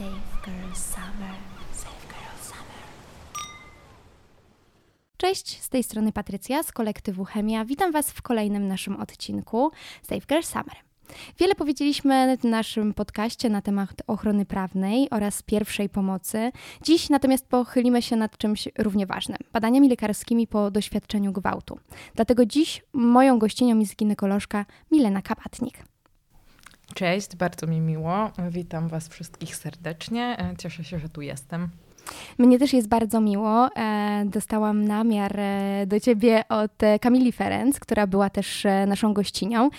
Safe Girl Summer. Cześć, z tej strony Patrycja z kolektywu Chemia. Witam Was w kolejnym naszym odcinku Safe Girl Summer. Wiele powiedzieliśmy w naszym podcaście na temat ochrony prawnej oraz pierwszej pomocy. Dziś natomiast pochylimy się nad czymś równie ważnym badaniami lekarskimi po doświadczeniu gwałtu. Dlatego dziś moją gościnią jest ginekolożka Milena Kapatnik. Cześć, bardzo mi miło. Witam Was wszystkich serdecznie. E, Cieszę się, że tu jestem. Mnie też jest bardzo miło. E, dostałam namiar e, do ciebie od Kamili Ferenc, która była też naszą gościnią.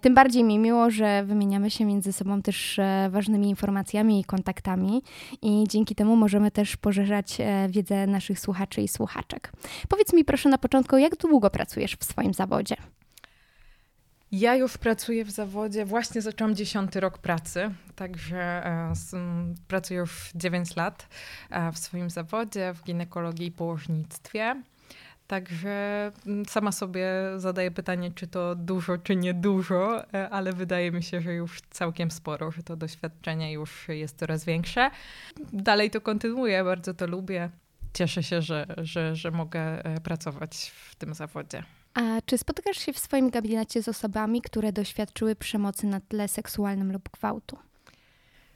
Tym bardziej mi miło, że wymieniamy się między sobą też ważnymi informacjami i kontaktami i dzięki temu możemy też poszerzać e, wiedzę naszych słuchaczy i słuchaczek. Powiedz mi proszę na początku, jak długo pracujesz w swoim zawodzie? Ja już pracuję w zawodzie, właśnie zaczęłam dziesiąty rok pracy, także e, pracuję już 9 lat e, w swoim zawodzie, w ginekologii i położnictwie. Także sama sobie zadaję pytanie, czy to dużo, czy niedużo, e, ale wydaje mi się, że już całkiem sporo, że to doświadczenie już jest coraz większe. Dalej to kontynuuję, bardzo to lubię. Cieszę się, że, że, że mogę pracować w tym zawodzie. A czy spotykasz się w swoim gabinecie z osobami, które doświadczyły przemocy na tle seksualnym lub gwałtu?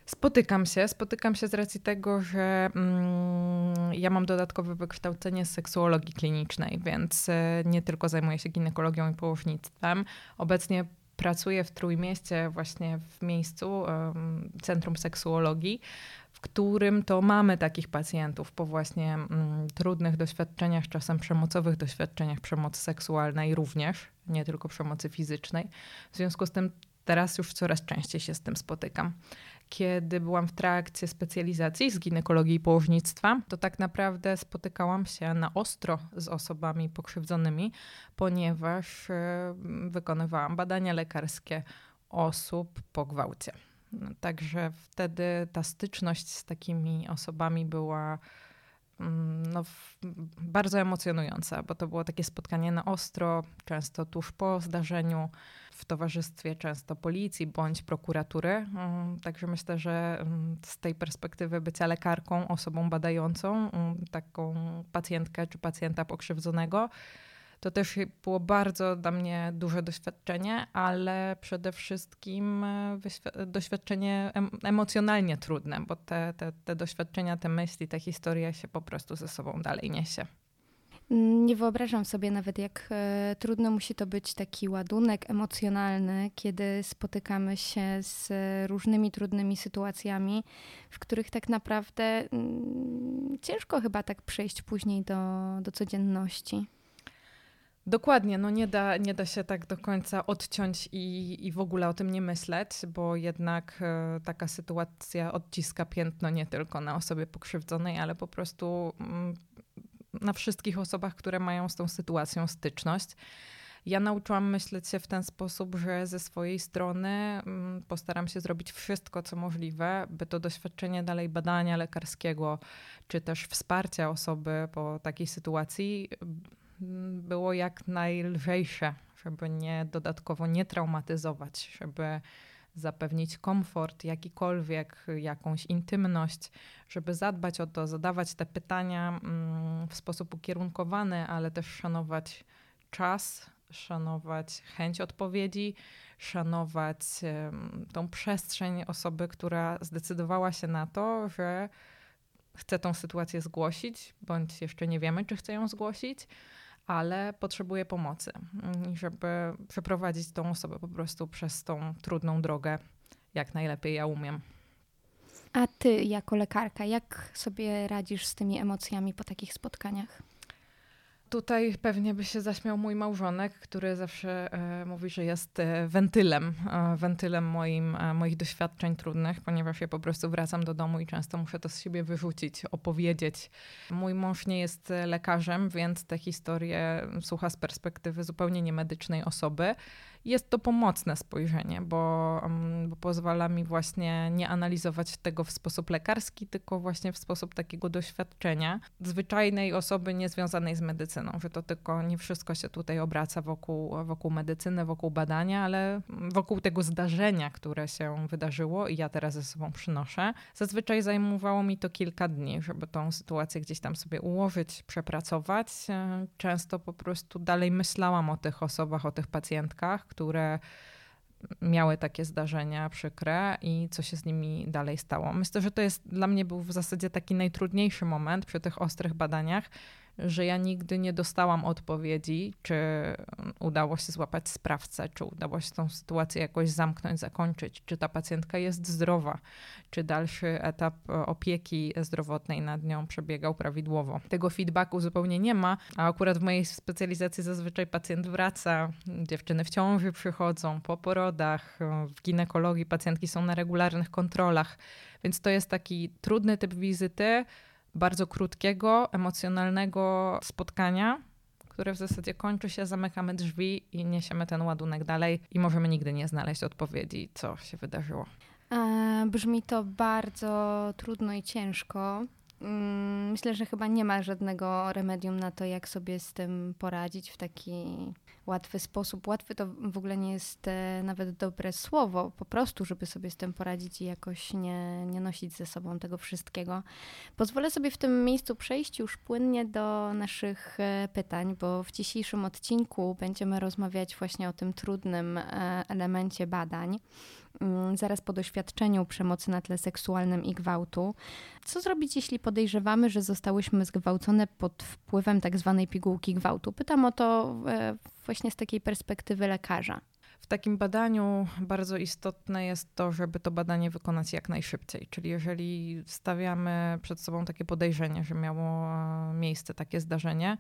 Spotykam się, spotykam się z racji tego, że mm, ja mam dodatkowe wykształcenie z seksuologii klinicznej, więc e, nie tylko zajmuję się ginekologią i położnictwem. Obecnie pracuję w Trójmieście, właśnie w miejscu em, Centrum Seksuologii, w którym to mamy takich pacjentów po właśnie mm, trudnych doświadczeniach, czasem przemocowych doświadczeniach przemocy seksualnej również, nie tylko przemocy fizycznej. W związku z tym teraz już coraz częściej się z tym spotykam kiedy byłam w trakcie specjalizacji z ginekologii i położnictwa, to tak naprawdę spotykałam się na ostro z osobami pokrzywdzonymi, ponieważ e, wykonywałam badania lekarskie osób po gwałcie. Także wtedy ta styczność z takimi osobami była mm, no, bardzo emocjonująca, bo to było takie spotkanie na ostro, często tuż po zdarzeniu, w towarzystwie często policji bądź prokuratury. Mm, Także myślę, że mm, z tej perspektywy bycia lekarką, osobą badającą taką pacjentkę czy pacjenta pokrzywdzonego, to też było bardzo dla mnie duże doświadczenie, ale przede wszystkim e, doświadczenie em- emocjonalnie trudne, bo te, te, te doświadczenia, te myśli, ta historia się po prostu ze sobą dalej niesie. Nie wyobrażam sobie nawet, jak e, trudno musi to być taki ładunek emocjonalny, kiedy spotykamy się z e, różnymi trudnymi sytuacjami, w których tak naprawdę mm, ciężko chyba tak przejść później do, do codzienności. Dokładnie, no nie da, nie da się tak do końca odciąć i, i w ogóle o tym nie myśleć, bo jednak e, taka sytuacja odciska piętno nie tylko na osobie pokrzywdzonej, ale po prostu mm, na wszystkich osobach, które mają z tą sytuacją styczność. Ja nauczyłam myśleć się w ten sposób, że ze swojej strony mm, postaram się zrobić wszystko, co możliwe, by to doświadczenie dalej badania lekarskiego, czy też wsparcia osoby po takiej sytuacji było jak najlżejsze, żeby nie dodatkowo nie traumatyzować, żeby zapewnić komfort jakikolwiek, jakąś intymność, żeby zadbać o to, zadawać te pytania mm, w sposób ukierunkowany, ale też szanować czas, szanować chęć odpowiedzi, szanować tą przestrzeń osoby, która zdecydowała się na to, że chce tą sytuację zgłosić, bądź jeszcze nie wiemy, czy chce ją zgłosić, ale potrzebuje pomocy, mm, żeby przeprowadzić tą osobę po prostu przez tą trudną drogę, jak najlepiej ja umiem. A ty, jako lekarka, jak sobie radzisz z tymi emocjami po takich spotkaniach? Tutaj pewnie by się zaśmiał mój małżonek, który zawsze e, mówi, że jest e, wentylem, e, wentylem moim, e, moich doświadczeń trudnych, ponieważ ja po prostu wracam do domu i często muszę to z siebie wyrzucić, opowiedzieć. Mój mąż nie jest e, lekarzem, więc te historie słucha z perspektywy zupełnie niemedycznej osoby jest to pomocne spojrzenie, bo, bo pozwala mi właśnie nie analizować tego w sposób lekarski, tylko właśnie w sposób takiego doświadczenia zwyczajnej osoby niezwiązanej z medycyną, że to tylko nie wszystko się tutaj obraca wokół, wokół medycyny, wokół badania, ale wokół tego zdarzenia, które się wydarzyło i ja teraz ze sobą przynoszę. Zazwyczaj zajmowało mi to kilka dni, żeby tą sytuację gdzieś tam sobie ułożyć, przepracować. Często po prostu dalej myślałam o tych osobach, o tych pacjentkach, które miały takie zdarzenia przykre i co się z nimi dalej stało. Myślę, że to jest dla mnie był w zasadzie taki najtrudniejszy moment przy tych ostrych badaniach, że ja nigdy nie dostałam odpowiedzi, czy udało się złapać sprawcę, czy udało się tą sytuację jakoś zamknąć, zakończyć, czy ta pacjentka jest zdrowa, czy dalszy etap opieki zdrowotnej nad nią przebiegał prawidłowo. Tego feedbacku zupełnie nie ma, a akurat w mojej specjalizacji zazwyczaj pacjent wraca, dziewczyny w ciąży przychodzą, po porodach, w ginekologii pacjentki są na regularnych kontrolach, więc to jest taki trudny typ wizyty, bardzo krótkiego, emocjonalnego spotkania, które w zasadzie kończy się, zamykamy drzwi i niesiemy ten ładunek dalej i możemy nigdy nie znaleźć odpowiedzi, co się wydarzyło. E, brzmi to bardzo trudno i ciężko. Mm, myślę, że chyba nie ma żadnego remedium na to, jak sobie z tym poradzić w taki łatwy sposób. Łatwy to w ogóle nie jest e, nawet dobre słowo, po prostu, żeby sobie z tym poradzić i jakoś nie, nie nosić ze sobą tego wszystkiego. Pozwolę sobie w tym miejscu przejść już płynnie do naszych e, pytań, bo w dzisiejszym odcinku będziemy rozmawiać właśnie o tym trudnym e, elemencie badań. Mm, zaraz po doświadczeniu przemocy na tle seksualnym i gwałtu. Co zrobić, jeśli podejrzewamy, że zostałyśmy zgwałcone pod wpływem tak zwanej pigułki gwałtu? Pytam o to właśnie z takiej perspektywy lekarza. W takim badaniu bardzo istotne jest to, żeby to badanie wykonać jak najszybciej. Czyli jeżeli stawiamy przed sobą takie podejrzenie, że miało miejsce takie zdarzenie,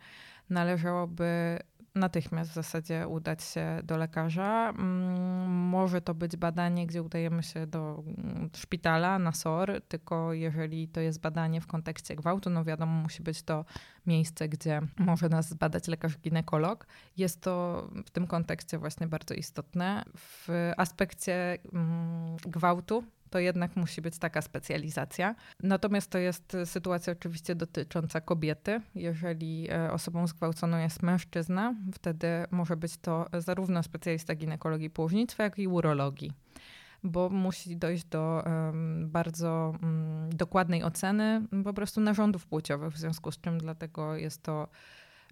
należałoby natychmiast w zasadzie udać się do lekarza. Mm, może to być badanie, gdzie udajemy się do mm, szpitala na SOR, tylko jeżeli to jest badanie w kontekście gwałtu, no wiadomo, musi być to miejsce, gdzie może nas zbadać lekarz ginekolog. Jest to w tym kontekście właśnie bardzo istotne. W aspekcie mm, gwałtu to jednak musi być taka specjalizacja. Natomiast to jest sytuacja oczywiście dotycząca kobiety. Jeżeli e, osobą zgwałconą jest mężczyzna, wtedy może być to zarówno specjalista ginekologii położnictwa, jak i urologii bo musi dojść do um, bardzo um, dokładnej oceny po prostu narządów płciowych, w związku z czym dlatego jest to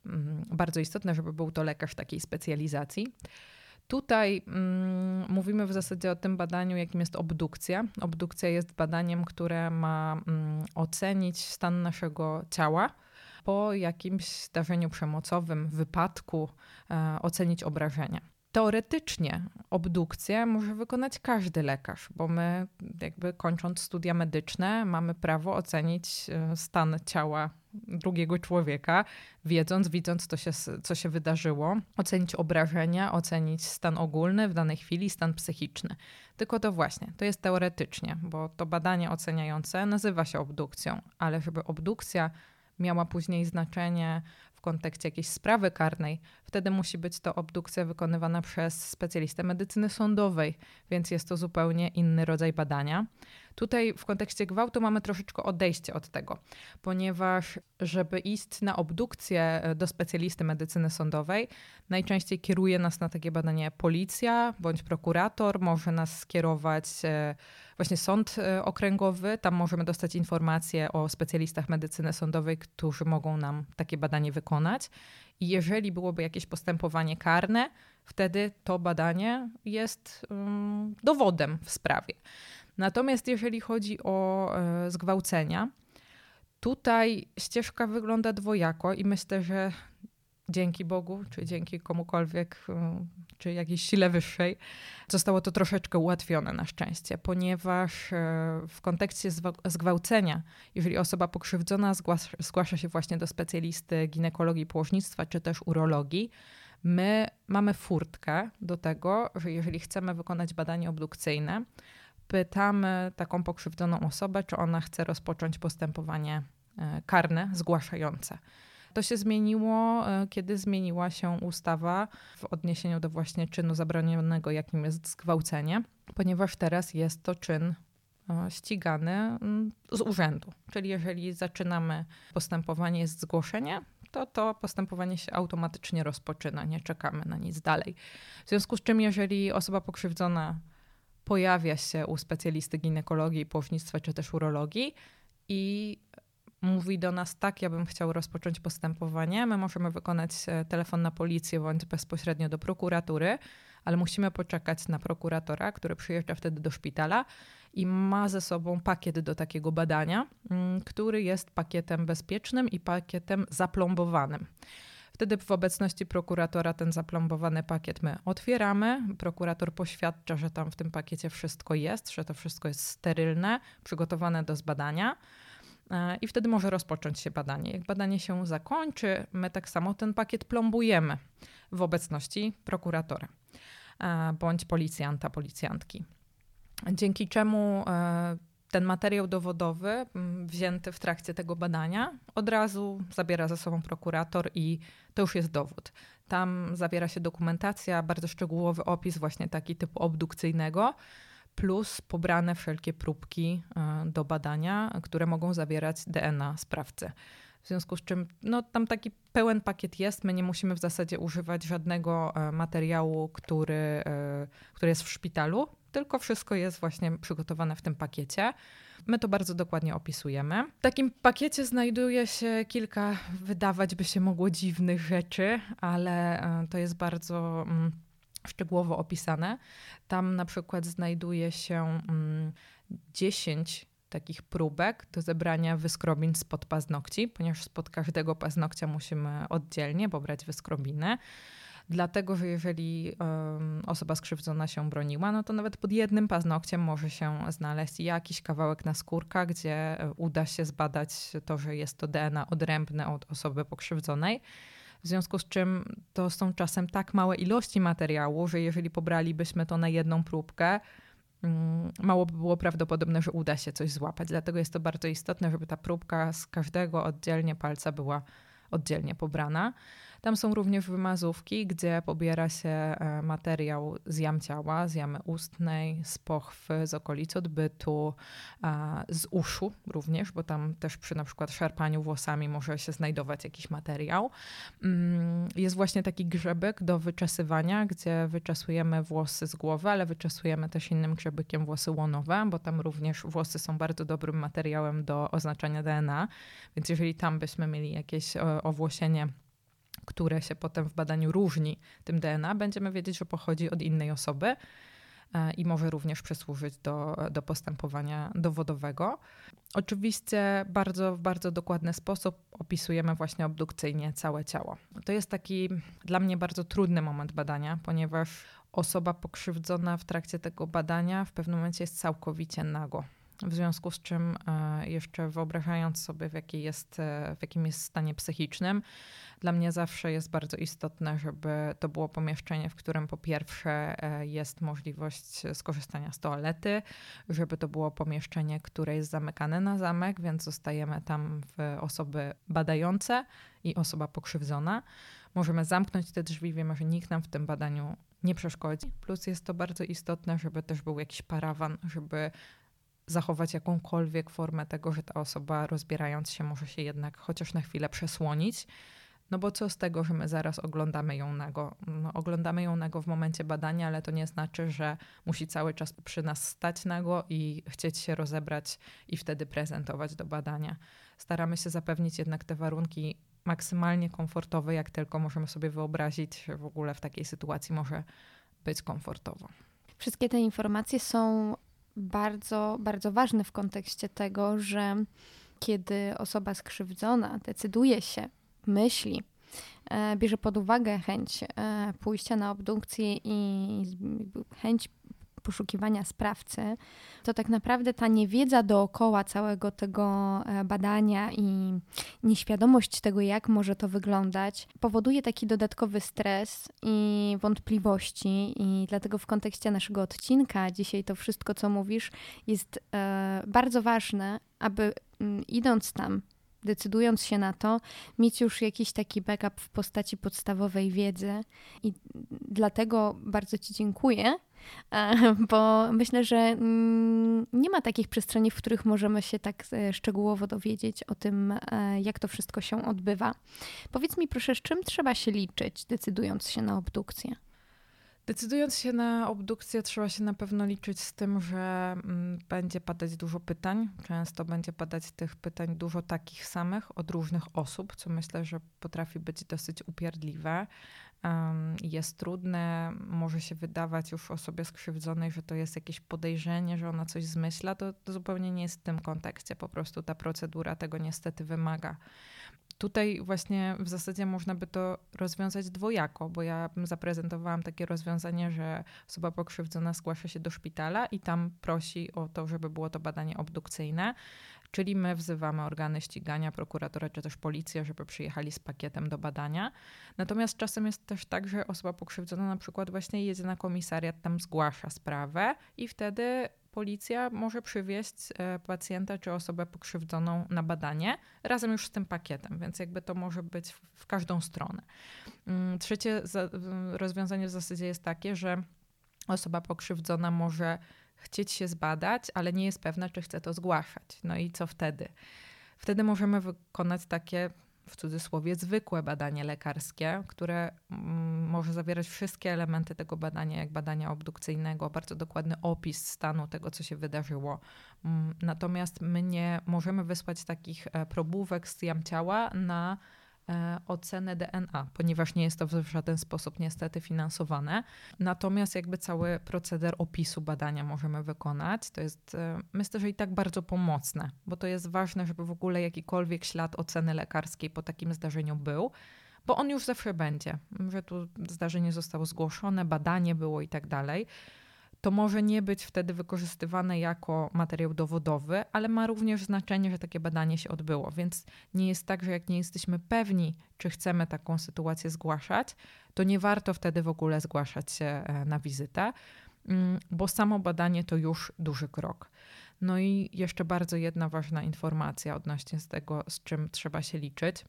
um, bardzo istotne, żeby był to lekarz takiej specjalizacji. Tutaj mm, mówimy w zasadzie o tym badaniu, jakim jest obdukcja. Obdukcja jest badaniem, które ma mm, ocenić stan naszego ciała po jakimś zdarzeniu przemocowym, wypadku, e, ocenić obrażenia. Teoretycznie obdukcję może wykonać każdy lekarz, bo my, jakby kończąc studia medyczne, mamy prawo ocenić e, stan ciała drugiego człowieka, wiedząc, widząc, co się, co się wydarzyło, ocenić obrażenia, ocenić stan ogólny w danej chwili, stan psychiczny. Tylko to właśnie, to jest teoretycznie, bo to badanie oceniające nazywa się obdukcją, ale żeby obdukcja miała później znaczenie w kontekście jakiejś sprawy karnej, wtedy musi być to obdukcja wykonywana przez specjalistę medycyny sądowej, więc jest to zupełnie inny rodzaj badania. Tutaj w kontekście gwałtu mamy troszeczkę odejście od tego, ponieważ żeby iść na obdukcję e, do specjalisty medycyny sądowej, najczęściej kieruje nas na takie badanie policja bądź prokurator, może nas skierować e, właśnie sąd e, okręgowy, tam możemy dostać informacje o specjalistach medycyny sądowej, którzy mogą nam takie badanie wykonać. I jeżeli byłoby jakieś postępowanie karne, wtedy to badanie jest um, dowodem w sprawie. Natomiast jeżeli chodzi o e, zgwałcenia, tutaj ścieżka wygląda dwojako i myślę, że dzięki Bogu, czy dzięki komukolwiek, e, czy jakiejś sile wyższej, zostało to troszeczkę ułatwione na szczęście, ponieważ e, w kontekście zgwałcenia, jeżeli osoba pokrzywdzona zgłasza, zgłasza się właśnie do specjalisty ginekologii położnictwa, czy też urologii, my mamy furtkę do tego, że jeżeli chcemy wykonać badanie obdukcyjne, pytamy taką pokrzywdzoną osobę, czy ona chce rozpocząć postępowanie e, karne zgłaszające. To się zmieniło, e, kiedy zmieniła się ustawa w odniesieniu do właśnie czynu zabronionego, jakim jest zgwałcenie, ponieważ teraz jest to czyn e, ścigany mm, z urzędu. Czyli jeżeli zaczynamy postępowanie, jest zgłoszenie, to to postępowanie się automatycznie rozpoczyna, nie czekamy na nic dalej. W związku z czym, jeżeli osoba pokrzywdzona pojawia się u specjalisty ginekologii, położnictwa czy też urologii i mówi do nas tak, ja bym chciał rozpocząć postępowanie, my możemy wykonać e, telefon na policję bądź bezpośrednio do prokuratury, ale musimy poczekać na prokuratora, który przyjeżdża wtedy do szpitala i ma ze sobą pakiet do takiego badania, mm, który jest pakietem bezpiecznym i pakietem zaplombowanym. Wtedy w obecności prokuratora ten zaplombowany pakiet my otwieramy. Prokurator poświadcza, że tam w tym pakiecie wszystko jest, że to wszystko jest sterylne, przygotowane do zbadania. E, I wtedy może rozpocząć się badanie. Jak badanie się zakończy, my tak samo ten pakiet plombujemy w obecności prokuratora e, bądź policjanta, policjantki. Dzięki czemu e, ten materiał dowodowy wzięty w trakcie tego badania od razu zabiera ze sobą prokurator i to już jest dowód. Tam zawiera się dokumentacja, bardzo szczegółowy opis właśnie taki typu obdukcyjnego, plus pobrane wszelkie próbki e, do badania, które mogą zawierać DNA sprawcy. W związku z czym no, tam taki pełen pakiet jest. My nie musimy w zasadzie używać żadnego e, materiału, który, e, który jest w szpitalu, tylko wszystko jest właśnie przygotowane w tym pakiecie. My to bardzo dokładnie opisujemy. W takim pakiecie znajduje się kilka, wydawać by się mogło dziwnych rzeczy, ale to jest bardzo. Szczegółowo opisane. Tam na przykład znajduje się 10 mm, takich próbek do zebrania wyskrobin spod paznokci, ponieważ spod każdego paznokcia musimy oddzielnie pobrać wyskrobinę. Dlatego, że jeżeli osoba skrzywdzona się broniła, no to nawet pod jednym paznokciem może się znaleźć jakiś kawałek naskórka, gdzie e, uda się zbadać to, że jest to DNA odrębne od osoby pokrzywdzonej. W związku z czym to są czasem tak małe ilości materiału, że jeżeli pobralibyśmy to na jedną próbkę, mm, mało by było prawdopodobne, że uda się coś złapać. Dlatego jest to bardzo istotne, żeby ta próbka z każdego oddzielnie palca była oddzielnie pobrana. Tam są również wymazówki, gdzie pobiera się e, materiał z jam ciała, z jamy ustnej, z pochwy, z okolic odbytu, z uszu również, bo tam też przy na przykład szarpaniu włosami może się znajdować jakiś materiał. Mm, jest właśnie taki grzebek do wyczesywania, gdzie wyczesujemy włosy z głowy, ale wyczesujemy też innym grzebykiem włosy łonowe, bo tam również włosy są bardzo dobrym materiałem do oznaczania DNA, więc jeżeli tam byśmy mieli jakieś e, owłosienie które się potem w badaniu różni tym DNA, będziemy wiedzieć, że pochodzi od innej osoby e, i może również przysłużyć do, do postępowania dowodowego. Oczywiście bardzo, w bardzo dokładny sposób opisujemy właśnie obdukcyjnie całe ciało. To jest taki dla mnie bardzo trudny moment badania, ponieważ osoba pokrzywdzona w trakcie tego badania w pewnym momencie jest całkowicie nago. W związku z czym, e, jeszcze wyobrażając sobie, w, jakiej jest, e, w jakim jest stanie psychicznym, dla mnie zawsze jest bardzo istotne, żeby to było pomieszczenie, w którym po pierwsze e, jest możliwość skorzystania z toalety, żeby to było pomieszczenie, które jest zamykane na zamek, więc zostajemy tam w osoby badające i osoba pokrzywdzona. Możemy zamknąć te drzwi, wiemy, że nikt nam w tym badaniu nie przeszkodzi. Plus jest to bardzo istotne, żeby też był jakiś parawan, żeby zachować jakąkolwiek formę tego, że ta osoba rozbierając się może się jednak chociaż na chwilę przesłonić. No bo co z tego, że my zaraz oglądamy ją nago? No, oglądamy ją nago w momencie badania, ale to nie znaczy, że musi cały czas przy nas stać nago i chcieć się rozebrać i wtedy prezentować do badania. Staramy się zapewnić jednak te warunki maksymalnie komfortowe, jak tylko możemy sobie wyobrazić, że w ogóle w takiej sytuacji może być komfortowo. Wszystkie te informacje są bardzo, bardzo ważne w kontekście tego, że kiedy osoba skrzywdzona decyduje się, myśli, e, bierze pod uwagę chęć e, pójścia na obdukcję i chęć poszukiwania sprawcy, to tak naprawdę ta niewiedza dookoła całego tego e, badania i nieświadomość tego, jak może to wyglądać, powoduje taki dodatkowy stres i wątpliwości. I dlatego w kontekście naszego odcinka dzisiaj to wszystko, co mówisz, jest e, bardzo ważne, aby mm, idąc tam decydując się na to, mieć już jakiś taki backup w postaci podstawowej wiedzy. I dlatego bardzo Ci dziękuję, bo myślę, że mm, nie ma takich przestrzeni, w których możemy się tak e, szczegółowo dowiedzieć o tym, e, jak to wszystko się odbywa. Powiedz mi proszę, z czym trzeba się liczyć, decydując się na obdukcję? Decydując się na obdukcję, trzeba się na pewno liczyć z tym, że mm, będzie padać dużo pytań. Często będzie padać tych pytań dużo takich samych od różnych osób, co myślę, że potrafi być dosyć upierdliwe. Jest trudne, może się wydawać już osobie skrzywdzonej, że to jest jakieś podejrzenie, że ona coś zmyśla. To, to zupełnie nie jest w tym kontekście. Po prostu ta procedura tego niestety wymaga tutaj właśnie w zasadzie można by to rozwiązać dwojako, bo ja zaprezentowałam takie rozwiązanie, że osoba pokrzywdzona zgłasza się do szpitala i tam prosi o to, żeby było to badanie obdukcyjne, czyli my wzywamy organy ścigania, prokuratora czy też policję, żeby przyjechali z pakietem do badania. Natomiast czasem jest też tak, że osoba pokrzywdzona na przykład właśnie jedzie na komisariat, tam zgłasza sprawę i wtedy policja może przywieźć e, pacjenta czy osobę pokrzywdzoną na badanie razem już z tym pakietem, więc jakby to może być w każdą stronę. Mm, trzecie rozwiązanie w zasadzie jest takie, że osoba pokrzywdzona może chcieć się zbadać, ale nie jest pewna, czy chce to zgłaszać. No i co wtedy? Wtedy możemy wykonać takie w cudzysłowie zwykłe badanie lekarskie, które mm, może zawierać wszystkie elementy tego badania, jak badania obdukcyjnego, bardzo dokładny opis stanu tego, co się wydarzyło. Mm, natomiast my nie możemy wysłać takich e, probówek z jam ciała na ocenę DNA, ponieważ nie jest to w żaden sposób niestety finansowane. Natomiast jakby cały proceder opisu badania możemy wykonać. To jest e, myślę, że i tak bardzo pomocne, bo to jest ważne, żeby w ogóle jakikolwiek ślad oceny lekarskiej po takim zdarzeniu był bo on już zawsze będzie, że tu zdarzenie zostało zgłoszone, badanie było i tak dalej to może nie być wtedy wykorzystywane jako materiał dowodowy, ale ma również znaczenie, że takie badanie się odbyło. Więc nie jest tak, że jak nie jesteśmy pewni, czy chcemy taką sytuację zgłaszać, to nie warto wtedy w ogóle zgłaszać się e, na wizytę, mm, bo samo badanie to już duży krok. No i jeszcze bardzo jedna ważna informacja odnośnie z tego, z czym trzeba się liczyć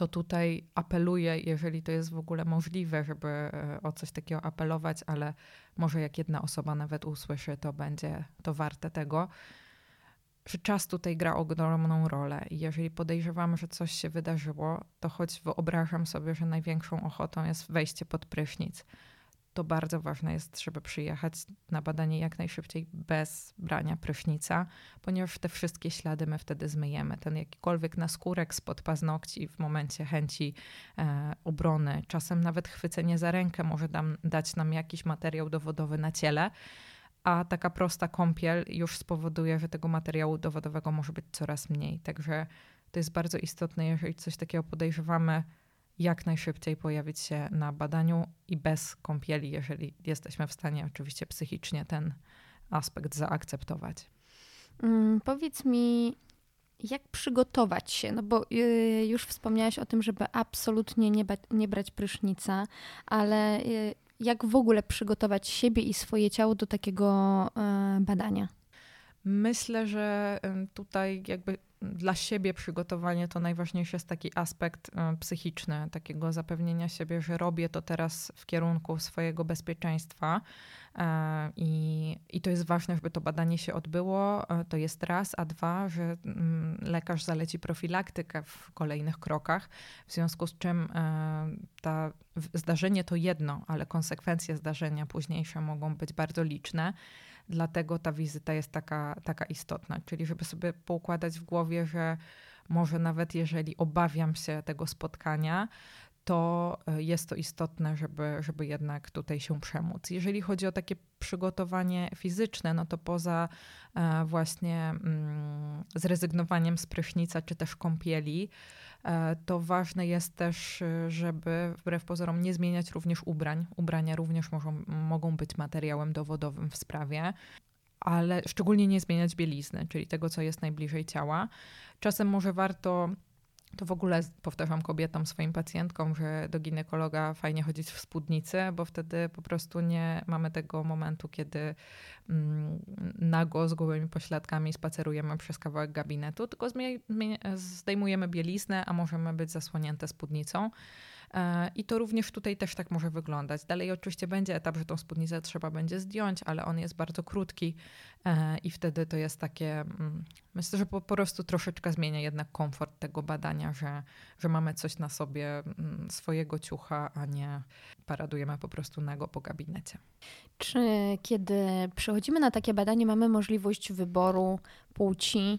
to tutaj apeluję, jeżeli to jest w ogóle możliwe, żeby e, o coś takiego apelować, ale może jak jedna osoba nawet usłyszy, to będzie to warte tego, że czas tutaj gra ogromną rolę. I jeżeli podejrzewamy, że coś się wydarzyło, to choć wyobrażam sobie, że największą ochotą jest wejście pod prysznic to bardzo ważne jest, żeby przyjechać na badanie jak najszybciej bez brania prysznica, ponieważ te wszystkie ślady my wtedy zmyjemy. Ten jakikolwiek naskórek spod paznokci w momencie chęci e, obrony, czasem nawet chwycenie za rękę może dam, dać nam jakiś materiał dowodowy na ciele, a taka prosta kąpiel już spowoduje, że tego materiału dowodowego może być coraz mniej. Także to jest bardzo istotne, jeżeli coś takiego podejrzewamy, jak najszybciej pojawić się na badaniu i bez kąpieli, jeżeli jesteśmy w stanie oczywiście psychicznie ten aspekt zaakceptować. Mm, powiedz mi, jak przygotować się? No bo y, już wspomniałaś o tym, żeby absolutnie nie, nie brać prysznica, ale y, jak w ogóle przygotować siebie i swoje ciało do takiego y, badania? Myślę, że tutaj jakby dla siebie przygotowanie to najważniejszy jest taki aspekt e, psychiczny, takiego zapewnienia siebie, że robię to teraz w kierunku swojego bezpieczeństwa. E, I, I to jest ważne, żeby to badanie się odbyło. E, to jest raz, a dwa, że mm, lekarz zaleci profilaktykę w kolejnych krokach, w związku z czym ta, zdarzenie to jedno, ale konsekwencje zdarzenia późniejsze mogą być bardzo liczne. Dlatego ta wizyta jest taka, taka istotna. Czyli żeby sobie poukładać w głowie, że może nawet jeżeli obawiam się tego spotkania, to e, jest to istotne, żeby, żeby jednak tutaj się przemóc. Jeżeli chodzi o takie przygotowanie fizyczne, no to poza e, właśnie mm, zrezygnowaniem z prysznica czy też kąpieli, e, to ważne jest też, żeby wbrew pozorom nie zmieniać również ubrań. Ubrania również mogą, mogą być materiałem dowodowym w sprawie ale szczególnie nie zmieniać bielizny, czyli tego, co jest najbliżej ciała. Czasem może warto to w ogóle powtarzam kobietom, swoim pacjentkom, że do ginekologa fajnie chodzić w spódnicy, bo wtedy po prostu nie mamy tego momentu, kiedy mm, nago z gołymi pośladkami spacerujemy przez kawałek gabinetu, tylko zdejmujemy bieliznę, a możemy być zasłonięte spódnicą. E, I to również tutaj też tak może wyglądać. Dalej oczywiście będzie etap, że tą spódnicę trzeba będzie zdjąć, ale on jest bardzo krótki e, i wtedy to jest takie, mm, myślę, że po, prostu troszeczkę zmienia jednak komfort tego badania, że, że mamy coś na sobie mm, swojego ciucha, a nie paradujemy po prostu nago po gabinecie. Czy kiedy przychodzimy na takie badanie, mamy możliwość wyboru płci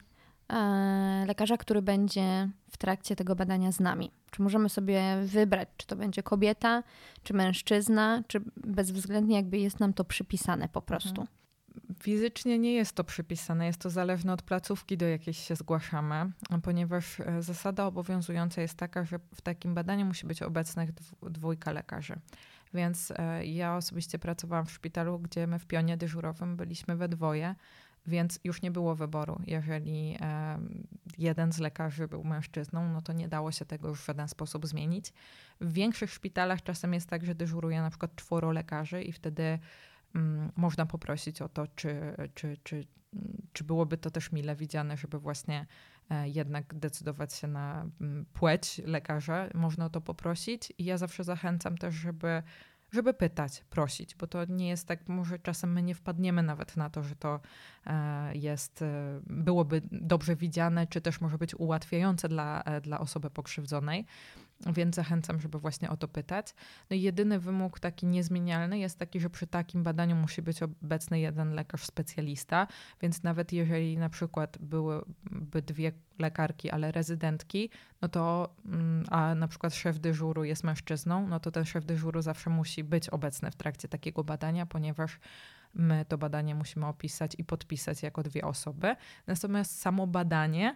lekarza, który będzie w trakcie tego badania z nami? Czy możemy sobie wybrać, czy to będzie kobieta, czy mężczyzna, czy bezwzględnie jakby jest nam to przypisane po prostu? Mhm. Fizycznie nie jest to przypisane, jest to zależne od placówki, do jakiej się zgłaszamy, ponieważ e, zasada obowiązująca jest taka, że w takim badaniu musi być obecnych dwójka lekarzy. Więc e, ja osobiście pracowałam w szpitalu, gdzie my w pionie dyżurowym byliśmy we dwoje, więc już nie było wyboru. Jeżeli jeden z lekarzy był mężczyzną, no to nie dało się tego już w żaden sposób zmienić. W większych szpitalach czasem jest tak, że dyżuruje na przykład czworo lekarzy i wtedy mm, można poprosić o to, czy, czy, czy, czy byłoby to też mile widziane, żeby właśnie e, jednak decydować się na mm, płeć lekarza. Można o to poprosić i ja zawsze zachęcam też, żeby żeby pytać, prosić, bo to nie jest tak, może czasem my nie wpadniemy nawet na to, że to e, jest, e, byłoby dobrze widziane, czy też może być ułatwiające dla, e, dla osoby pokrzywdzonej. Więc zachęcam, żeby właśnie o to pytać. No i jedyny wymóg taki niezmienialny jest taki, że przy takim badaniu musi być obecny jeden lekarz specjalista, więc nawet jeżeli na przykład byłyby dwie lekarki, ale rezydentki, no to, mm, a na przykład szef dyżuru jest mężczyzną, no to ten szef dyżuru zawsze musi być obecny w trakcie takiego badania, ponieważ my to badanie musimy opisać i podpisać jako dwie osoby. Natomiast samo badanie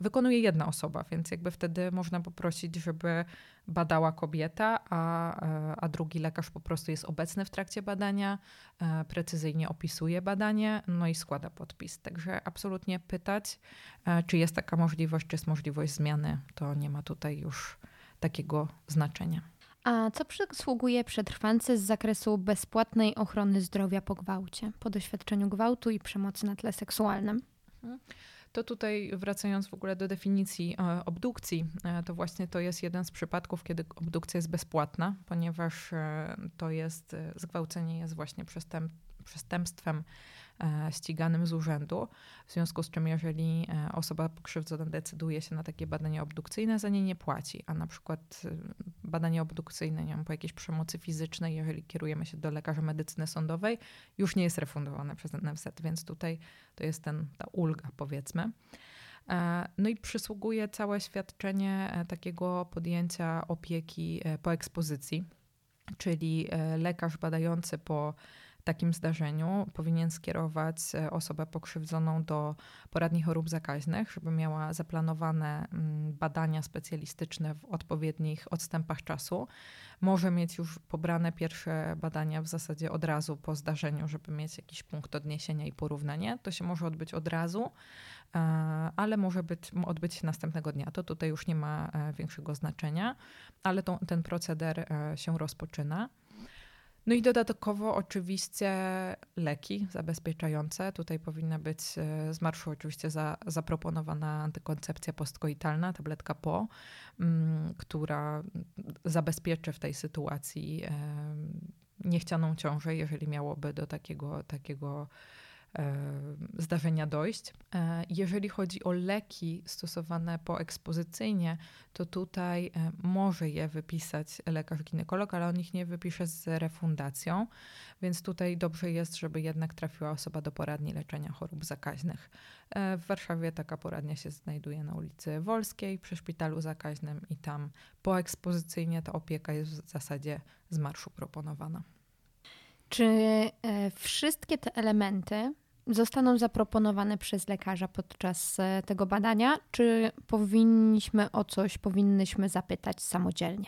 wykonuje jedna osoba, więc jakby wtedy można poprosić, żeby badała kobieta, a, e, a drugi lekarz po prostu jest obecny w trakcie badania, e, precyzyjnie opisuje badanie, no i składa podpis. Także absolutnie pytać, czy jest taka możliwość, czy jest możliwość zmiany, to nie ma tutaj już takiego znaczenia. A co przysługuje przetrwance z zakresu bezpłatnej ochrony zdrowia po gwałcie, po doświadczeniu gwałtu i przemocy na tle seksualnym? Hmm. To tutaj wracając w ogóle do definicji e, obdukcji, e, to właśnie to jest jeden z przypadków, kiedy obdukcja jest bezpłatna, ponieważ e, to jest, zgwałcenie jest właśnie przestęp, przestępstwem E, ściganym z urzędu. W związku z czym, jeżeli e, osoba pokrzywdzona decyduje się na takie badanie obdukcyjne, za nie nie płaci. A na przykład e, badanie obdukcyjne, nie wiem, po jakiejś przemocy fizycznej, jeżeli kierujemy się do lekarza medycyny sądowej, już nie jest refundowane przez NFZ, więc tutaj to jest ten, ta ulga, powiedzmy. No i przysługuje całe świadczenie takiego podjęcia opieki po ekspozycji, czyli lekarz badający po takim zdarzeniu powinien skierować e, osobę pokrzywdzoną do poradni chorób zakaźnych, żeby miała zaplanowane mm, badania specjalistyczne w odpowiednich odstępach czasu. Może mieć już pobrane pierwsze badania w zasadzie od razu po zdarzeniu, żeby mieć jakiś punkt odniesienia i porównanie. To się może odbyć od razu, e, ale może być, odbyć się następnego dnia. To tutaj już nie ma e, większego znaczenia, ale to, ten proceder się rozpoczyna. No i dodatkowo oczywiście leki zabezpieczające. Tutaj powinna być e, z marszu oczywiście za, zaproponowana antykoncepcja postkoitalna, tabletka PO, mm, która zabezpieczy w tej sytuacji niechcianą ciążę, jeżeli miałoby do takiego, takiego E, zdarzenia dojść. E, jeżeli chodzi o leki stosowane poekspozycyjnie, to tutaj e, może je wypisać lekarz ginekolog, ale on ich nie wypisze z refundacją, więc tutaj dobrze jest, żeby jednak trafiła osoba do poradni leczenia chorób zakaźnych. W Warszawie taka poradnia się znajduje na ulicy Wolskiej przy szpitalu zakaźnym i tam poekspozycyjnie ta opieka jest w zasadzie z marszu proponowana. Czy wszystkie te elementy zostaną zaproponowane przez lekarza podczas e, tego badania, czy powinniśmy o coś, powinnyśmy zapytać samodzielnie?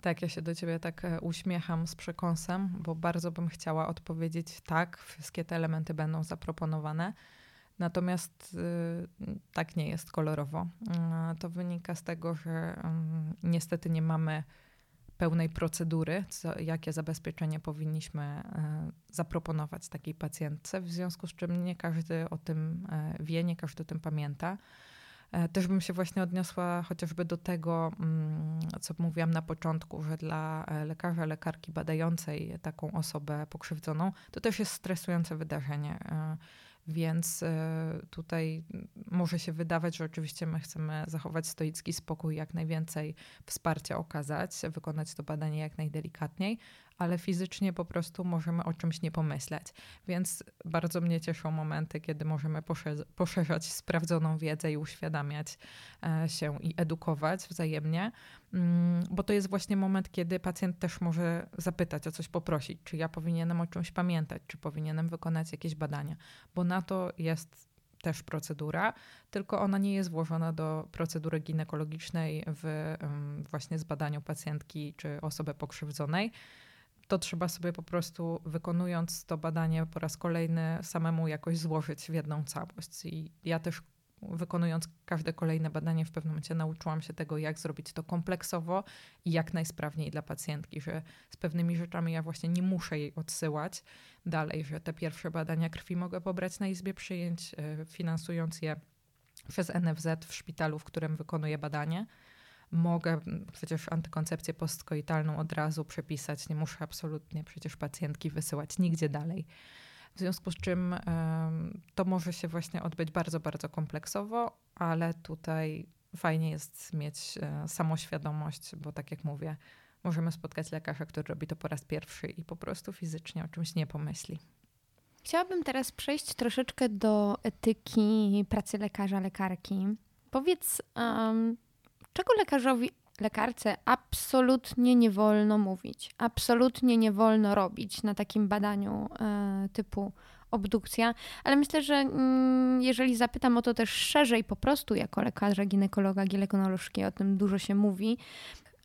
Tak, ja się do ciebie tak e, uśmiecham z przekąsem, bo bardzo bym chciała odpowiedzieć tak, wszystkie te elementy będą zaproponowane. Natomiast y, tak nie jest kolorowo. Y, to wynika z tego, że y, niestety nie mamy pełnej procedury, co, jakie zabezpieczenie powinniśmy zaproponować takiej pacjentce, w związku z czym nie każdy o tym wie, nie każdy o tym pamięta. E, też bym się właśnie odniosła chociażby do tego, mm, co mówiłam na początku, że dla e, lekarza, lekarki badającej taką osobę pokrzywdzoną, to też jest stresujące wydarzenie. Więc tutaj może się wydawać, że oczywiście my chcemy zachować stoicki spokój, jak najwięcej wsparcia okazać, wykonać to badanie jak najdelikatniej, ale fizycznie po prostu możemy o czymś nie pomyśleć. Więc bardzo mnie cieszą momenty, kiedy możemy poszerzać sprawdzoną wiedzę i uświadamiać e, się i edukować wzajemnie, mm, bo to jest właśnie moment, kiedy pacjent też może zapytać o coś, poprosić, czy ja powinienem o czymś pamiętać, czy powinienem wykonać jakieś badania, bo na to jest też procedura, tylko ona nie jest włożona do procedury ginekologicznej w właśnie zbadaniu pacjentki czy osoby pokrzywdzonej to trzeba sobie po prostu wykonując to badanie po raz kolejny samemu jakoś złożyć w jedną całość. I ja też wykonując każde kolejne badanie w pewnym momencie nauczyłam się tego, jak zrobić to kompleksowo i jak najsprawniej dla pacjentki, że z pewnymi rzeczami ja właśnie nie muszę jej odsyłać dalej, że te pierwsze badania krwi mogę pobrać na izbie przyjęć, e, finansując je przez NFZ w szpitalu, w którym wykonuję badanie mogę przecież antykoncepcję postkoitalną od razu przepisać, nie muszę absolutnie przecież pacjentki wysyłać nigdzie dalej. W związku z czym to może się właśnie odbyć bardzo, bardzo kompleksowo, ale tutaj fajnie jest mieć e, samoświadomość, bo tak jak mówię, możemy spotkać lekarza, który robi to po raz pierwszy i po prostu fizycznie o czymś nie pomyśli. Chciałabym teraz przejść troszeczkę do etyki pracy lekarza, lekarki. Powiedz, um, czego lekarzowi, lekarce absolutnie nie wolno mówić, absolutnie nie wolno robić na takim badaniu e, typu obdukcja, ale myślę, że mm, jeżeli zapytam o to też szerzej, po prostu jako lekarza, ginekologa, ginekolożki, o tym dużo się mówi,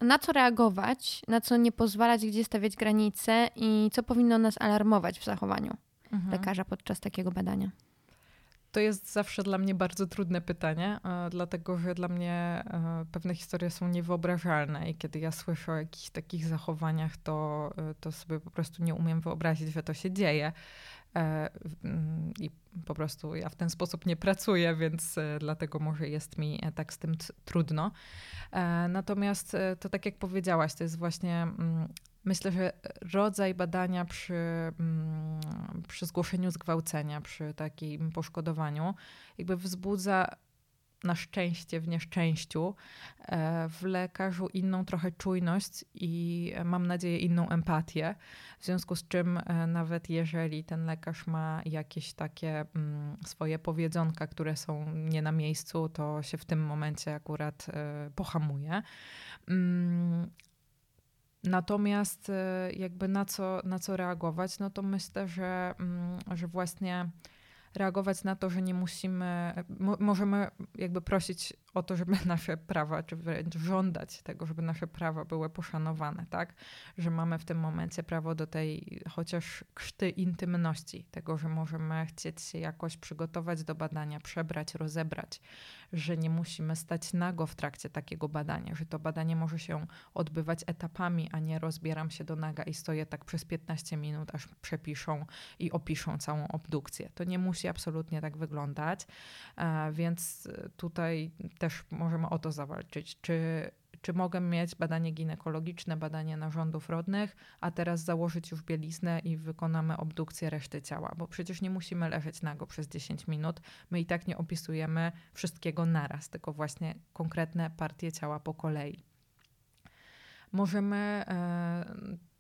na co reagować, na co nie pozwalać, gdzie stawiać granice i co powinno nas alarmować w zachowaniu mhm. lekarza podczas takiego badania. To jest zawsze dla mnie bardzo trudne pytanie, e, dlatego że dla mnie e, pewne historie są niewyobrażalne i kiedy ja słyszę o jakichś takich zachowaniach, to, e, to sobie po prostu nie umiem wyobrazić, że to się dzieje. Mm, I po prostu ja w ten sposób nie pracuję, więc dlatego może jest mi tak z tym trudno. Natomiast to tak jak powiedziałaś, to jest właśnie mm, Myślę, że rodzaj badania przy, mm, przy zgłoszeniu zgwałcenia, przy takim poszkodowaniu, jakby wzbudza na szczęście w nieszczęściu e, w lekarzu inną trochę czujność i mam nadzieję inną empatię. W związku z czym e, nawet jeżeli ten lekarz ma jakieś takie mm, swoje powiedzonka, które są nie na miejscu, to się w tym momencie akurat e, pohamuje. Natomiast e, jakby na co, na co reagować, no to myślę, że, mm, że właśnie reagować na to, że nie musimy, możemy jakby prosić o to, żeby nasze prawa, czy wręcz żądać tego, żeby nasze prawa były poszanowane, tak? Że mamy w tym momencie prawo do tej chociaż krzty intymności, tego, że możemy chcieć się jakoś przygotować do badania, przebrać, rozebrać, że nie musimy stać nago w trakcie takiego badania, że to badanie może się odbywać etapami, a nie rozbieram się do naga i stoję tak przez 15 minut, aż przepiszą i opiszą całą obdukcję. To nie musi absolutnie tak wyglądać, e, więc tutaj też możemy o to zawalczyć. Czy, czy mogę mieć badanie ginekologiczne, badanie narządów rodnych, a teraz założyć już bieliznę i wykonamy obdukcję reszty ciała, bo przecież nie musimy leżeć nago przez 10 minut. My i tak nie opisujemy wszystkiego naraz, tylko właśnie konkretne partie ciała po kolei. Możemy e,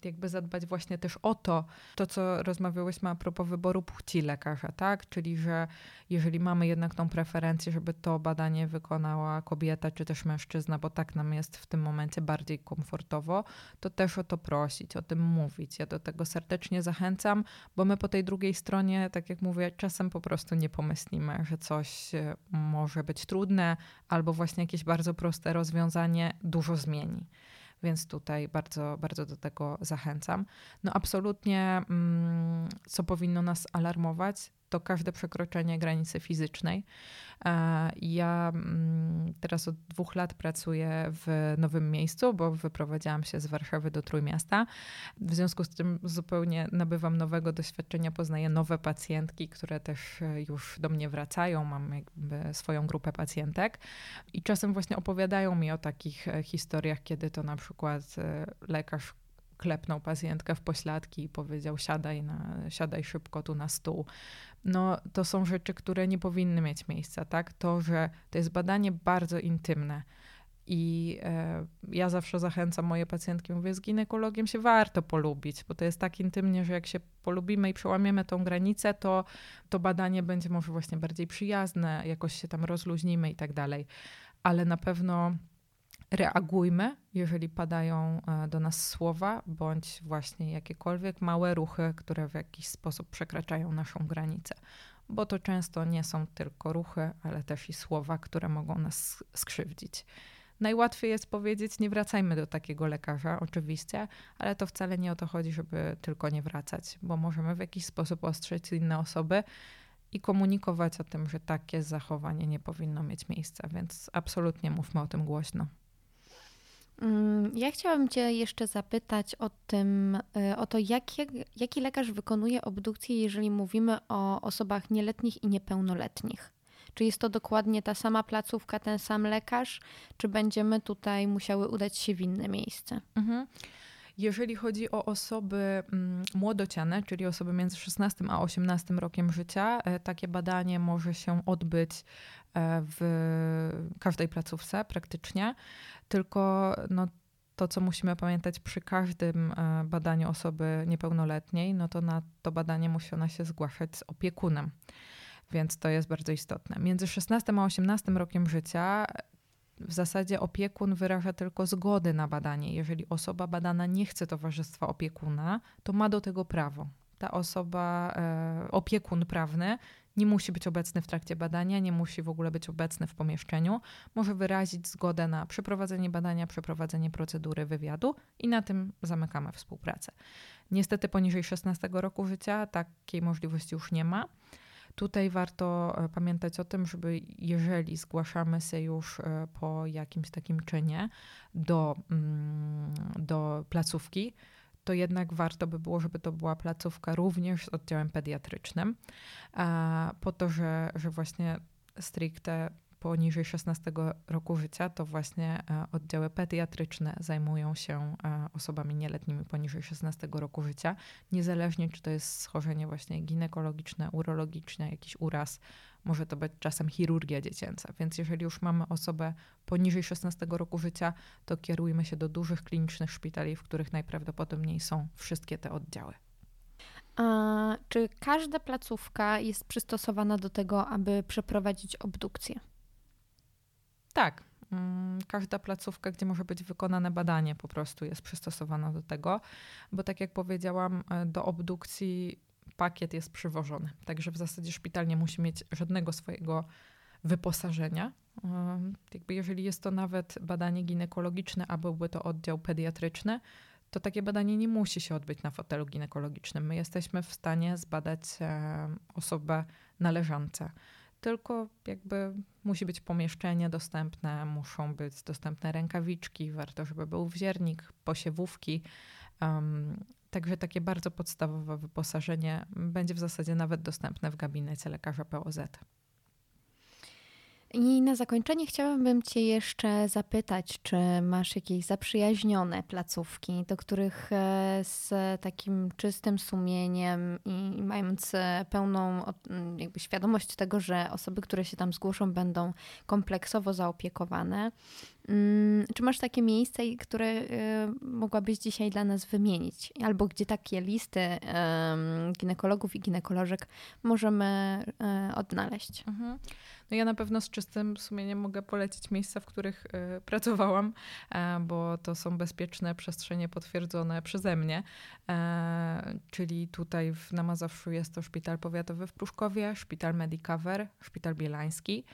jakby zadbać właśnie też o to, to co rozmawiałyśmy a propos wyboru płci lekarza, tak? Czyli, że jeżeli mamy jednak tą preferencję, żeby to badanie wykonała kobieta czy też mężczyzna, bo tak nam jest w tym momencie bardziej komfortowo, to też o to prosić, o tym mówić. Ja do tego serdecznie zachęcam, bo my po tej drugiej stronie, tak jak mówię, czasem po prostu nie pomyślimy, że coś e, może być trudne albo właśnie jakieś bardzo proste rozwiązanie dużo zmieni więc tutaj bardzo, bardzo do tego zachęcam. No absolutnie, mm, co powinno nas alarmować, to każde przekroczenie granicy fizycznej. E, ja mm, teraz od dwóch lat pracuję w nowym miejscu, bo wyprowadziłam się z Warszawy do Trójmiasta. W związku z tym zupełnie nabywam nowego doświadczenia, poznaję nowe pacjentki, które też e, już do mnie wracają. Mam jakby swoją grupę pacjentek i czasem właśnie opowiadają mi o takich e, historiach, kiedy to na przykład lekarz klepnął pacjentkę w pośladki i powiedział siadaj, na, siadaj szybko tu na stół. No to są rzeczy, które nie powinny mieć miejsca, tak? To, że to jest badanie bardzo intymne. I e, ja zawsze zachęcam moje pacjentki, mówię, z ginekologiem się warto polubić, bo to jest tak intymnie, że jak się polubimy i przełamiemy tą granicę, to to badanie będzie może właśnie bardziej przyjazne, jakoś się tam rozluźnimy i tak dalej. Ale na pewno reagujmy, jeżeli padają e, do nas słowa, bądź właśnie jakiekolwiek małe ruchy, które w jakiś sposób przekraczają naszą granicę. Bo to często nie są tylko ruchy, ale też i słowa, które mogą nas skrzywdzić. Najłatwiej jest powiedzieć, nie wracajmy do takiego lekarza, oczywiście, ale to wcale nie o to chodzi, żeby tylko nie wracać, bo możemy w jakiś sposób ostrzec inne osoby i komunikować o tym, że takie zachowanie nie powinno mieć miejsca, więc absolutnie mówmy o tym głośno. Mm, ja chciałabym Cię jeszcze zapytać o tym, y, o to, jaki, lekarz wykonuje obdukcję, jeżeli mówimy o osobach nieletnich i niepełnoletnich. Czy jest to dokładnie ta sama placówka, ten sam lekarz, czy będziemy tutaj musiały udać się w inne miejsce? Mhm. Jeżeli chodzi o osoby mm, młodociane, czyli osoby między 16 a 18 rokiem życia, e, takie badanie może się odbyć e, w każdej placówce praktycznie, tylko no, to, co musimy pamiętać przy każdym e, badaniu osoby niepełnoletniej, no to na to badanie musi ona się zgłaszać z opiekunem. Więc to jest bardzo istotne. Między 16 a 18 rokiem życia w zasadzie opiekun wyraża tylko zgodę na badanie. Jeżeli osoba badana nie chce towarzystwa opiekuna, to ma do tego prawo. Ta osoba, e, opiekun prawny, nie musi być obecny w trakcie badania, nie musi w ogóle być obecny w pomieszczeniu. Może wyrazić zgodę na przeprowadzenie badania, przeprowadzenie procedury wywiadu i na tym zamykamy współpracę. Niestety poniżej 16 roku życia takiej możliwości już nie ma. Tutaj warto e, pamiętać o tym, żeby jeżeli zgłaszamy się już e, po jakimś takim czynie do, mm, do placówki, to jednak warto by było, żeby to była placówka również z oddziałem pediatrycznym, po to, że, że właśnie stricte poniżej 16 roku życia, to właśnie e, oddziały pediatryczne zajmują się e, osobami nieletnimi poniżej 16 roku życia, niezależnie czy to jest schorzenie właśnie ginekologiczne, urologiczne, jakiś uraz, może to być czasem chirurgia dziecięca. Więc jeżeli już mamy osobę poniżej 16 roku życia, to kierujmy się do dużych klinicznych szpitali, w których najprawdopodobniej są wszystkie te oddziały. A czy każda placówka jest przystosowana do tego, aby przeprowadzić obdukcję? Tak. Mm, każda placówka, gdzie może być wykonane badanie, po prostu jest przystosowana do tego, bo tak jak powiedziałam, e, do obdukcji pakiet jest przywożony. Także w zasadzie szpital nie musi mieć żadnego swojego wyposażenia. Jakby jeżeli jest to nawet badanie ginekologiczne, a byłby to oddział pediatryczny, to takie badanie nie musi się odbyć na fotelu ginekologicznym. My jesteśmy w stanie zbadać osobę należącą tylko jakby musi być pomieszczenie dostępne, muszą być dostępne rękawiczki, warto, żeby był wziernik, posiewówki. Um, także takie bardzo podstawowe wyposażenie będzie w zasadzie nawet dostępne w gabinecie lekarza POZ. I na zakończenie chciałabym Cię jeszcze zapytać, czy masz jakieś zaprzyjaźnione placówki, do których e, z takim czystym sumieniem i mając e, pełną jakby świadomość tego, że osoby, które się tam zgłoszą, będą kompleksowo zaopiekowane, Mm, czy masz takie miejsca, które y, mogłabyś dzisiaj dla nas wymienić? Albo gdzie takie listy ginekologów i ginekolożek możemy odnaleźć? Mhm. No ja na pewno z czystym sumieniem mogę polecić miejsca, w których y, pracowałam, e, bo to są bezpieczne przestrzenie potwierdzone przeze mnie. E, czyli tutaj w, na Mazowszu jest to szpital powiatowy w Pruszkowie, szpital Medicover, szpital bielański.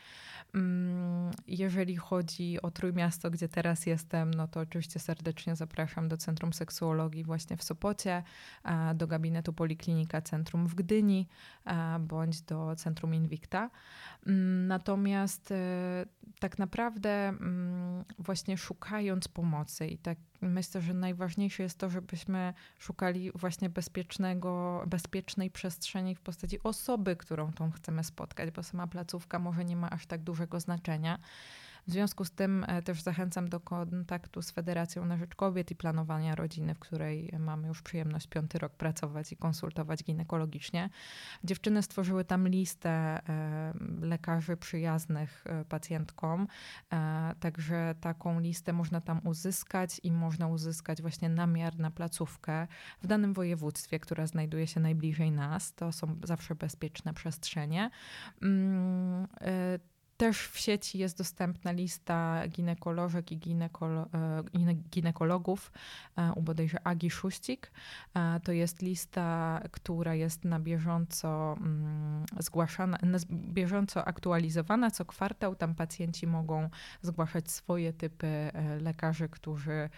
Mm, jeżeli chodzi o Trójmiasto, miasto, gdzie teraz jestem, no to oczywiście serdecznie zapraszam do Centrum Seksuologii właśnie w Sopocie, do gabinetu Poliklinika Centrum w Gdyni, bądź do Centrum Invicta. Natomiast e, tak naprawdę mm, właśnie szukając pomocy i tak myślę, że najważniejsze jest to, żebyśmy szukali właśnie bezpiecznego, bezpiecznej przestrzeni w postaci osoby, którą tą chcemy spotkać, bo sama placówka może nie ma aż tak dużego znaczenia. W związku z tym e, też zachęcam do kontaktu z Federacją na Rzecz Kobiet i Planowania Rodziny, w której mamy już przyjemność piąty rok pracować i konsultować ginekologicznie. Dziewczyny stworzyły tam listę e, lekarzy przyjaznych e, pacjentkom, także taką listę można tam uzyskać i można uzyskać właśnie namiar na placówkę w danym województwie, która znajduje się najbliżej nas. To są zawsze bezpieczne przestrzenie. Też w sieci jest dostępna lista ginekolożek i ginekolo, e, ginekologów e, u bodajże Agi Szuścik. E, to jest lista, która jest na bieżąco mm, zgłaszana, na bieżąco aktualizowana. Co kwartał tam pacjenci mogą zgłaszać swoje typy lekarzy, którzy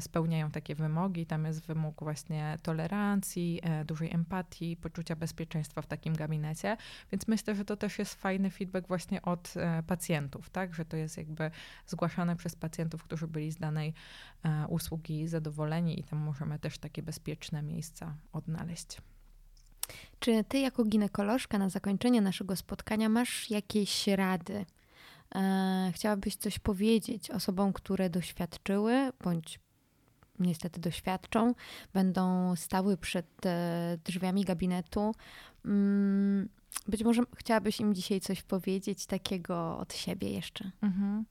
spełniają takie wymogi. Tam jest wymóg właśnie tolerancji, e, dużej empatii, poczucia bezpieczeństwa w takim gabinecie. Więc myślę, że to też jest fajny feedback właśnie od e, pacjentów, tak? Że to jest jakby zgłaszane przez pacjentów, którzy byli z danej usługi zadowoleni i tam możemy też takie bezpieczne miejsca odnaleźć. Czy ty jako ginekolożka na zakończenie naszego spotkania masz jakieś rady? chciałabyś coś powiedzieć osobom, które doświadczyły bądź niestety doświadczą, będą stały przed e, drzwiami gabinetu. Mm, być może chciałabyś im dzisiaj coś powiedzieć takiego od siebie jeszcze. Mhm.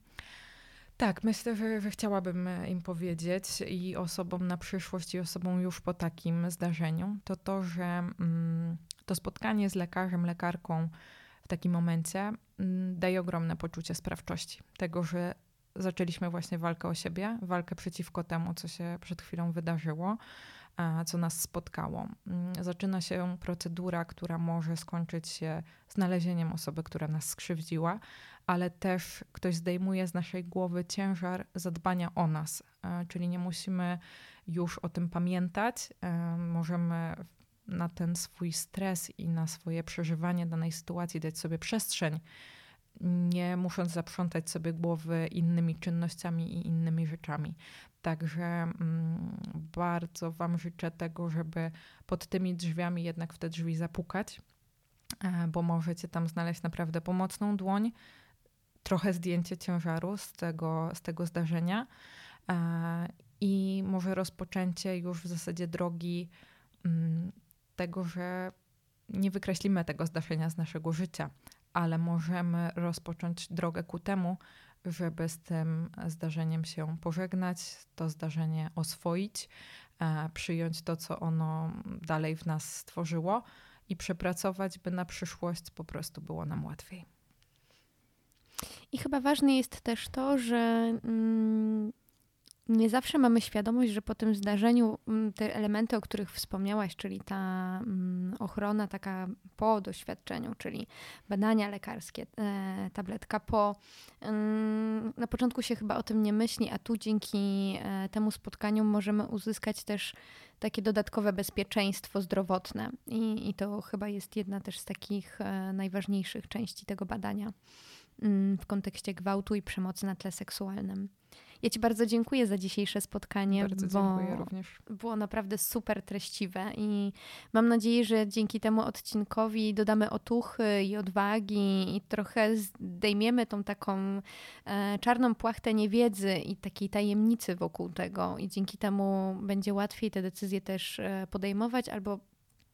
Tak, myślę, że, że, chciałabym im powiedzieć i osobom na przyszłość, i osobom już po takim zdarzeniu, to to, że mm, to spotkanie z lekarzem, lekarką w takim momencie mm, daje ogromne poczucie sprawczości. Tego, że zaczęliśmy właśnie walkę o siebie, walkę przeciwko temu, co się przed chwilą wydarzyło, co nas spotkało. Mm, zaczyna się procedura, która może skończyć się znalezieniem osoby, która nas skrzywdziła, ale też ktoś zdejmuje z naszej głowy ciężar zadbania o nas, czyli nie musimy już o tym pamiętać, możemy na ten swój stres i na swoje przeżywanie danej sytuacji dać sobie przestrzeń nie musząc zaprzątać sobie głowy innymi czynnościami i innymi rzeczami. Także mm, bardzo Wam życzę tego, żeby pod tymi drzwiami jednak w te drzwi zapukać, e, bo możecie tam znaleźć naprawdę pomocną dłoń, trochę zdjęcie ciężaru z tego, z tego zdarzenia e, i może rozpoczęcie już w zasadzie drogi mm, tego, że nie wykreślimy tego zdarzenia z naszego życia, ale możemy rozpocząć drogę ku temu, żeby z tym zdarzeniem się pożegnać, to zdarzenie oswoić, e, przyjąć to, co ono dalej w nas stworzyło i przepracować, by na przyszłość po prostu było nam łatwiej. I chyba ważne jest też to, że mm, nie zawsze mamy świadomość, że po tym zdarzeniu mm, te elementy, o których wspomniałaś, czyli ta mm, ochrona taka po doświadczeniu, czyli badania lekarskie, e, tabletka po, mm, na początku się chyba o tym nie myśli, a tu dzięki e, temu spotkaniu możemy uzyskać też takie dodatkowe bezpieczeństwo zdrowotne. I, i to chyba jest jedna też z takich e, najważniejszych części tego badania w kontekście gwałtu i przemocy na tle seksualnym. Ja Ci bardzo dziękuję za dzisiejsze spotkanie. Bardzo bo. Było naprawdę super treściwe i mam nadzieję, że dzięki temu odcinkowi dodamy otuchy i odwagi i trochę zdejmiemy tą taką e, czarną płachtę niewiedzy i takiej tajemnicy wokół tego i dzięki temu będzie łatwiej te decyzje też e, podejmować albo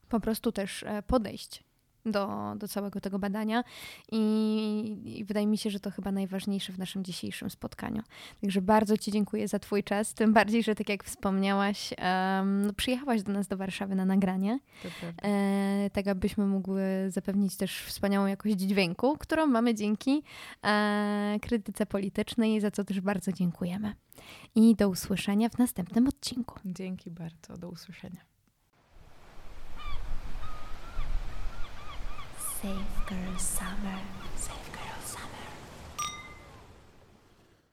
po prostu też e, podejść do, do całego tego badania I, i, wydaje mi się, że to chyba najważniejsze w naszym dzisiejszym spotkaniu. Także bardzo Ci dziękuję za Twój czas, tym bardziej, że tak jak wspomniałaś, um, przyjechałaś do nas do Warszawy na nagranie, e, tak abyśmy mogły zapewnić też wspaniałą jakość dźwięku, którą mamy dzięki e, krytyce politycznej, za co też bardzo dziękujemy. I do usłyszenia w następnym odcinku. Dzięki bardzo, do usłyszenia. Safe Girl Summer.